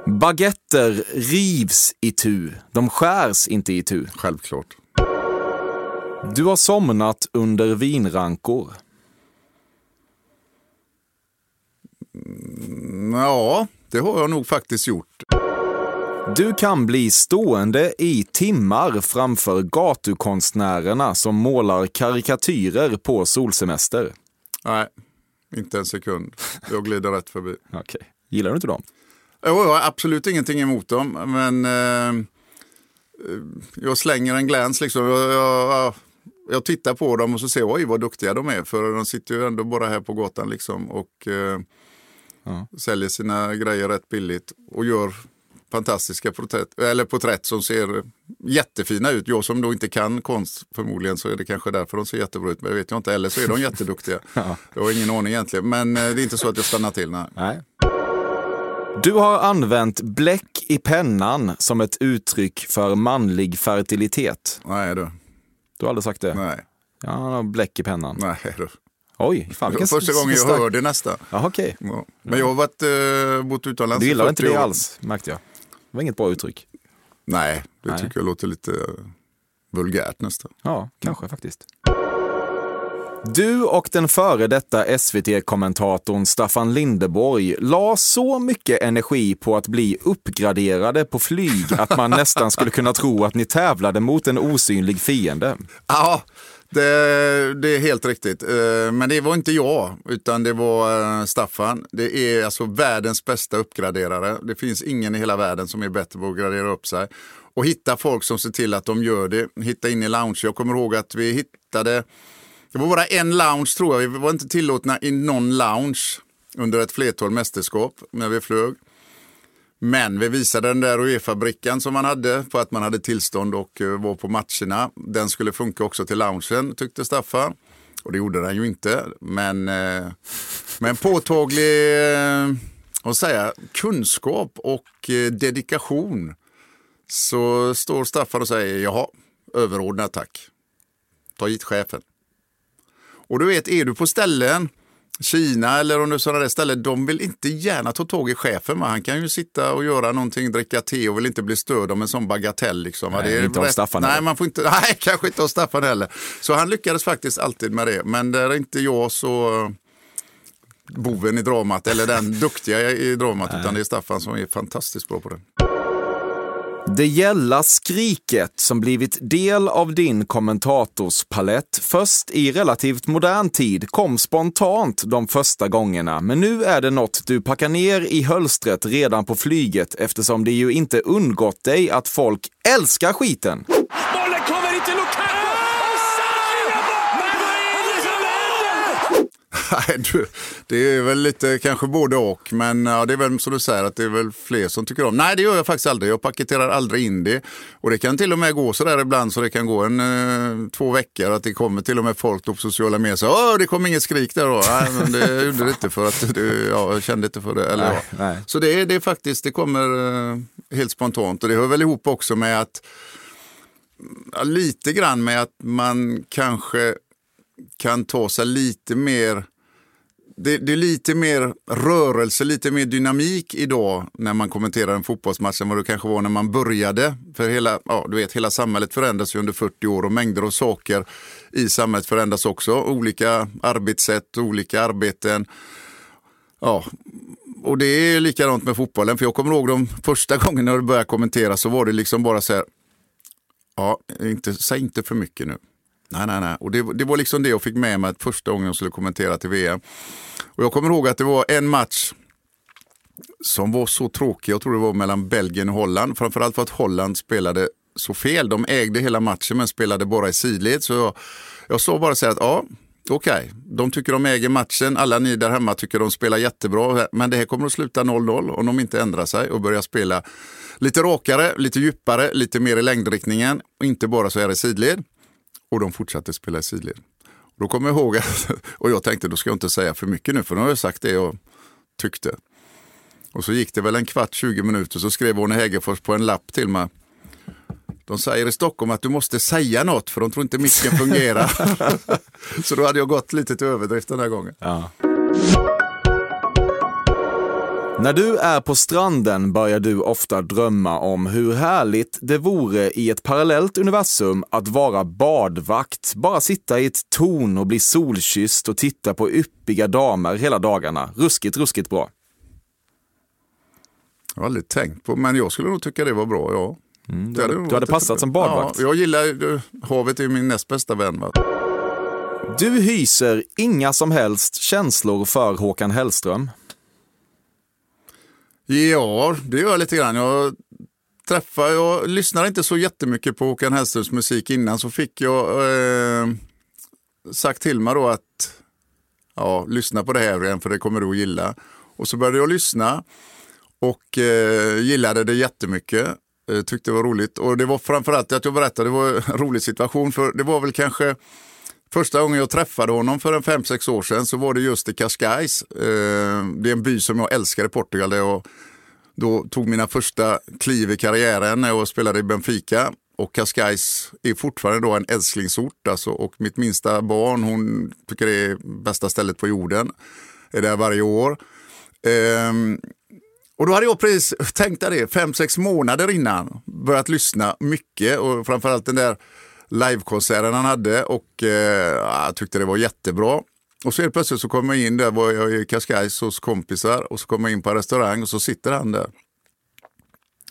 Baguetter rivs i tu, de skärs inte i tu. Självklart. Du har somnat under vinrankor. Mm, Ja, det har jag nog faktiskt gjort. Du kan bli stående i timmar framför gatukonstnärerna som målar karikatyrer på solsemester. Nej, inte en sekund. Jag glider rätt förbi. [laughs] Okej. Gillar du inte dem? Jo, jag har absolut ingenting emot dem, men eh, jag slänger en glans liksom. Jag, jag, jag tittar på dem och så ser jag, oj vad duktiga de är, för de sitter ju ändå bara här på gatan liksom och eh, säljer sina grejer rätt billigt och gör fantastiska porträtt, eller porträtt som ser jättefina ut. Jag som då inte kan konst förmodligen så är det kanske därför de ser jättebra ut, men det vet jag inte. Eller så är de [laughs] jätteduktiga. Jag har ingen aning egentligen, men eh, det är inte så att jag stannar till. Nej. Nej. Du har använt bläck i pennan som ett uttryck för manlig fertilitet. Nej du. Du har aldrig sagt det? Nej. Ja, han har bläck i pennan. Nej du. Oj, fan vilken första gången jag hörde nästan. Ja. Ja. Men jag har varit, eh, bott utomlands Du i gillade inte 40 det år. alls, märkte jag. Det var inget bra uttryck. Nej, det Nej. tycker jag låter lite Vulgärt nästan. Ja, kanske faktiskt. Du och den före detta SVT-kommentatorn Staffan Lindeborg la så mycket energi på att bli uppgraderade på flyg att man nästan skulle kunna tro att ni tävlade mot en osynlig fiende. [laughs] Ja, det, det är helt riktigt. Eh, men det var inte jag, utan det var eh, Staffan. Det är alltså världens bästa uppgraderare. Det finns ingen i hela världen som är bättre på att gradera upp sig. Och hitta folk som ser till att de gör det. Hitta in i lounge. Jag kommer ihåg att vi hittade det var bara en lounge tror jag. Vi var inte tillåtna i någon lounge under ett flertal mästerskap när vi flög. Men vi visade den där Uefa-brickan som man hade på att man hade tillstånd och eh, var på matcherna. Den skulle funka också till loungen tyckte Staffan. Och det gjorde den ju inte. Men eh, med en påtaglig eh, säga, kunskap och eh, dedikation så står Staffan och säger jaha, överordnad tack. Ta hit chefen. Och du vet, är du på ställen, Kina eller om det är sådana där ställen, de vill inte gärna ta tag i chefen. Va? Han kan ju sitta och göra någonting, dricka te och vill inte bli störd av en sån bagatell. Liksom, va? Nej, inte av Staffan Nej, man får inte, [laughs] nej, kanske inte av Staffan heller. Så han lyckades faktiskt alltid med det. Men där är inte jag så boven i dramat, eller den [laughs] duktiga i dramat, utan det är Staffan som är fantastiskt bra på det. Det gälla skriket som blivit del av din kommentatorspalett först i relativt modern tid kom spontant de första gångerna, men nu är det något du packar ner i hölstret redan på flyget eftersom det ju inte undgått dig att folk älskar skiten. Bollen kommer inte lokalt! [laughs] Nej, det är väl lite kanske både och, men ja, det är väl som du säger att det är väl fler som tycker om. Nej, det gör jag faktiskt aldrig. Jag paketerar aldrig in det. Och det kan till och med gå så där ibland så det kan gå en eh, två veckor att det kommer till och med folk på sociala medier säger Åh, det kom inget skrik där då. Nej, men det gjorde det inte för att det, ja, jag kände inte för det. Eller, Nej, ja. nej. Så det det är faktiskt, det kommer eh, helt spontant och det hör väl ihop också med att ja, lite grann med att man kanske kan ta sig lite mer det, det är lite mer rörelse, lite mer dynamik idag när man kommenterar en fotbollsmatch än vad det kanske var när man började. För hela, ja, du vet, hela samhället förändras ju under 40 år och mängder av saker i samhället förändras också. Olika arbetssätt, olika arbeten. Ja, och det är likadant med fotbollen. För jag kommer ihåg de första gångerna du började kommentera så var det liksom bara så här, ja, inte, säg inte för mycket nu. Nej, nej, nej. Och det, det var liksom det jag fick med mig att första gången jag skulle kommentera till VM. Och jag kommer ihåg att det var en match som var så tråkig. Jag tror det var mellan Belgien och Holland. Framförallt för att Holland spelade så fel. De ägde hela matchen men spelade bara i sidled. Så jag, jag sa bara så här att ja, okej, de tycker de äger matchen. Alla ni där hemma tycker de spelar jättebra. Men det här kommer att sluta 0-0 om de inte ändrar sig och börjar spela lite rakare, lite djupare, lite mer i längdriktningen. Och inte bara så här i sidled. Och de fortsatte spela i sidled. Då kommer jag ihåg, att, [laughs] och jag tänkte då ska jag inte säga för mycket nu för nu har jag sagt det jag tyckte. Och så gick det väl en kvart, 20 minuter så skrev Arne Hägerfors på en lapp till mig. De säger i Stockholm att du måste säga något för de tror inte micken [laughs] fungerar. [laughs] så då hade jag gått lite till överdrift den här gången. Ja. När du är på stranden börjar du ofta drömma om hur härligt det vore i ett parallellt universum att vara badvakt, bara sitta i ett torn och bli solkysst och titta på yppiga damer hela dagarna. Ruskigt, ruskigt bra. Jag har aldrig tänkt på, men jag skulle nog tycka det var bra, ja. Mm, du, hade, du hade passat som badvakt. Ja, jag gillar, havet är min näst bästa vän. Va? Du hyser inga som helst känslor för Håkan Hellström. Ja, det gör jag lite grann. Jag träffar, jag lyssnade inte så jättemycket på Håkan Hellströms musik innan så fick jag eh, sagt till mig då att ja, lyssna på det här igen för det kommer du att gilla. Och så började jag lyssna och eh, gillade det jättemycket. Eh, tyckte det var roligt och det var framförallt att jag berättade, det var en rolig situation för det var väl kanske Första gången jag träffade honom för en fem sex år sedan så var det just i Cascais. Eh, det är en by som jag älskar i Portugal där jag då tog mina första kliv i karriären när jag spelade i Benfica. Och Cascais är fortfarande då en älsklingsort alltså, och mitt minsta barn hon tycker det är bästa stället på jorden. Är där varje år. Ehm, och då hade jag precis tänkt det, fem, sex månader innan, börjat lyssna mycket och framförallt den där livekonserten han hade och eh, jag tyckte det var jättebra. Och så helt plötsligt så kommer jag in där, var jag i Cascais hos kompisar och så kommer jag in på en restaurang och så sitter han där.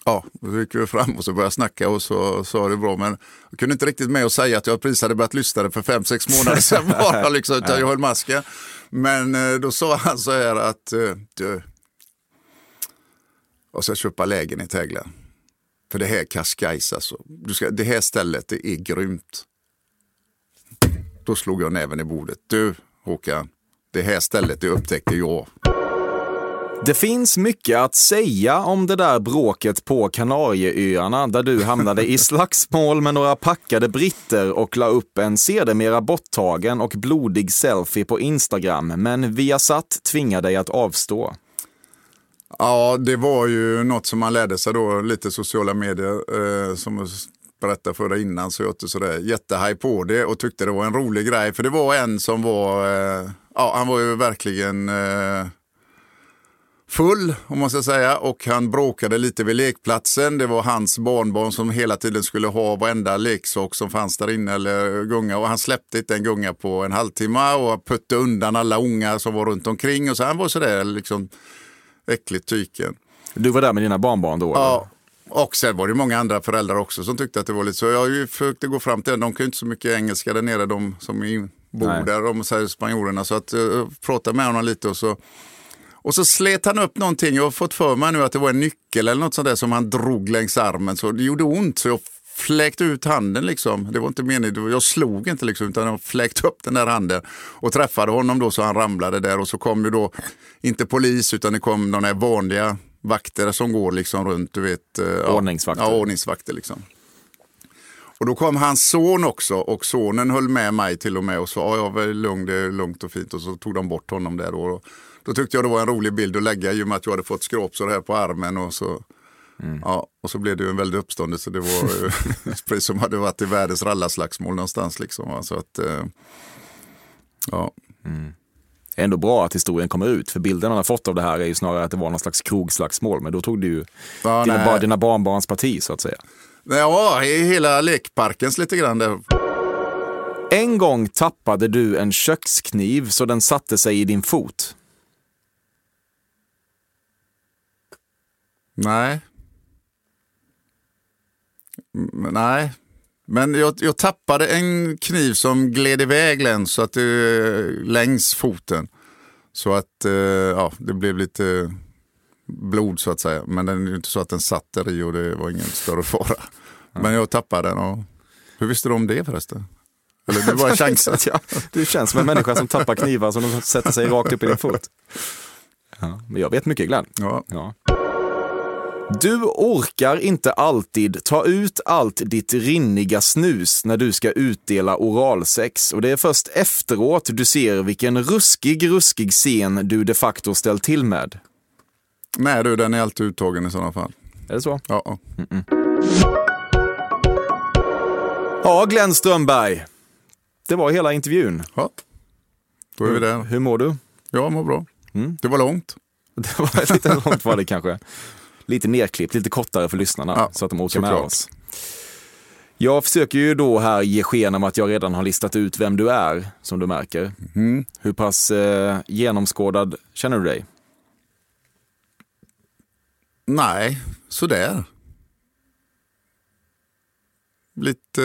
Ja, då gick vi fram och så började jag snacka och så sa det bra. Men jag kunde inte riktigt med att säga att jag precis hade börjat lyssna för fem, sex månader sedan [laughs] bara. Liksom, utan jag höll masken. Men eh, då sa han så här att eh, du, jag ska köpa lägenhet här Glenn. För det här är Cascais alltså. Du ska, det här stället det är grymt. Då slog jag näven i bordet. Du Håkan, det här stället det upptäckte jag. Det finns mycket att säga om det där bråket på Kanarieöarna där du hamnade i [laughs] slagsmål med några packade britter och la upp en sedermera borttagen och blodig selfie på Instagram, men Viasat tvingade dig att avstå. Ja, det var ju något som man lärde sig då, lite sociala medier, eh, som jag berättade för dig innan, så jag inte sådär jättehaj på det och tyckte det var en rolig grej. För det var en som var, eh, ja han var ju verkligen eh, full, om man ska säga, och han bråkade lite vid lekplatsen. Det var hans barnbarn som hela tiden skulle ha varenda leksak som fanns där inne eller gunga och han släppte inte en gunga på en halvtimme och putte undan alla ungar som var runt omkring och så han var sådär liksom äckligt tyken. Du var där med dina barnbarn då? Ja, och sen var det många andra föräldrar också som tyckte att det var lite så. Jag har ju försökt gå fram till dem, de kan ju inte så mycket engelska där nere, de som bor Nej. där, de säger spanjorerna. Så att jag pratade med honom lite och så och så slet han upp någonting. Jag har fått för mig nu att det var en nyckel eller något sånt där som han drog längs armen. Så det gjorde ont så jag fläkte ut handen liksom. Det var inte meningen, jag slog inte liksom utan jag fläkte upp den där handen och träffade honom då så han ramlade där och så kom ju då inte polis utan det kom de där vanliga vakter som går liksom runt, du vet. eh, Ordningsvakter. Ja, ordningsvakter liksom. Och då kom hans son också och sonen höll med mig till och med och sa ja, var lugn, det är lugnt och fint och så tog de bort honom där. då. Och då tyckte jag det var en rolig bild att lägga i och med att jag hade fått skrapsår här på armen och så Ja, och så blev det ju en väldig uppståndelse. Det var ju [laughs] [laughs] precis som hade varit i världens rallarslagsmål någonstans. Liksom. va. Så att, eh, ja. Ändå bra att historien kommer ut, för bilden han har fått av det här är ju snarare att det var någon slags krogslagsmål, men då tog du ju Ja, dina, bara dina barnbarns parti så att säga. ja, i hela lekparkens lite grann där. En gång tappade du en kökskniv så den satte sig i din fot. Nej. Nej. Men jag, jag tappade en kniv som gled iväg längs, så att det, längs foten. Så att eh, ja, det blev lite blod så att säga. Men den är inte så att den satt där i och det var ingen större fara. Men jag tappade den. Och, hur visste du om det förresten? Eller du bara chansade? ja, du känns som en människa som tappar knivar som de sätter sig rakt upp i din fot. Ja, men jag vet mycket Glenn. Ja. Ja. Du orkar inte alltid ta ut allt ditt rinniga snus när du ska utdela oralsex och det är först efteråt du ser vilken ruskig, ruskig scen du de facto ställt till med. Nej du, den är alltid uttagen i sådana fall. Är det så? Ja. ja. Ja, Glenn Strömberg. Det var hela intervjun. Ja, då är vi där. Hur mår du? Jag mår bra. Det var långt. [laughs] Det var lite långt var det kanske. Lite nerklippt, lite kortare för lyssnarna Ja, så att de orkar med såklart. oss. Jag försöker ju då här ge sken om att jag redan har listat ut vem du är, som du märker. Mm. Hur pass eh, genomskådad känner du dig? Nej, sådär. Lite,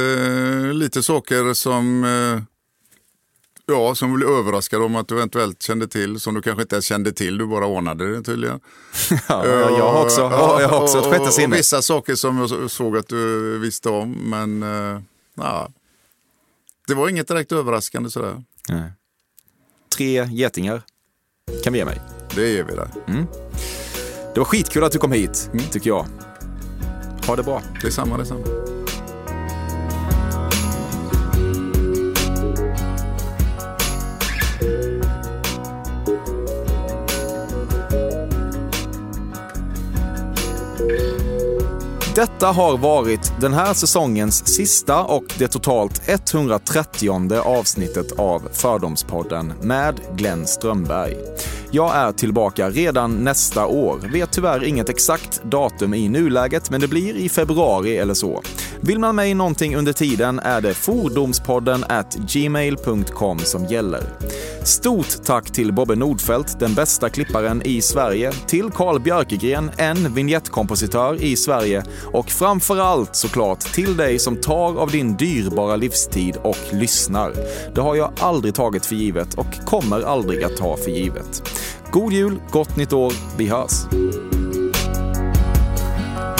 lite saker som, eh, ja, som blir överraskad om att du eventuellt kände till, som du kanske inte ens kände till, du bara anade det tydligen. [laughs] Ja, jag har också, ja, jag har också ett sjätte sinne. och vissa saker som jag såg att du visste om, men eh, ja, det var inget direkt överraskande sådär. Nej. Tre getingar kan vi ge mig. Det ger vi där. Det var skitkul att du kom hit, Mm. tycker jag. Ha det bra. Det är Detta har varit den här säsongens sista och det totalt 130 avsnittet av Fördomspodden med Glenn Strömberg. Jag är tillbaka redan nästa år. Vet tyvärr inget exakt datum i nuläget, men det blir i februari eller så. Vill man mig någonting under tiden är det fordomspodden at gmail.com som gäller. Stort tack till Bobbe Nordfeldt, den bästa klipparen i Sverige, till Carl Björkegren, en vignettkompositör i Sverige och framför allt såklart till dig som tar av din dyrbara livstid och lyssnar. Det har jag aldrig tagit för givet och kommer aldrig att ta för givet. God jul, gott nytt år, vi hörs!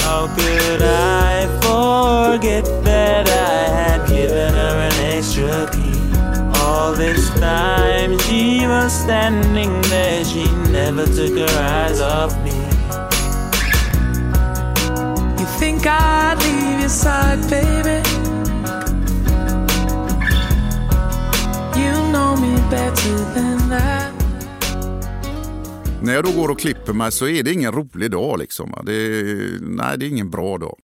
How could I forget that I had given her an extra key? All this time she was standing there, she never took her eyes off me. You think I'd leave your side, baby? You know me better than that. När jag då går och klipper mig så är det ingen rolig dag. Liksom. Det nej, det är ingen bra dag.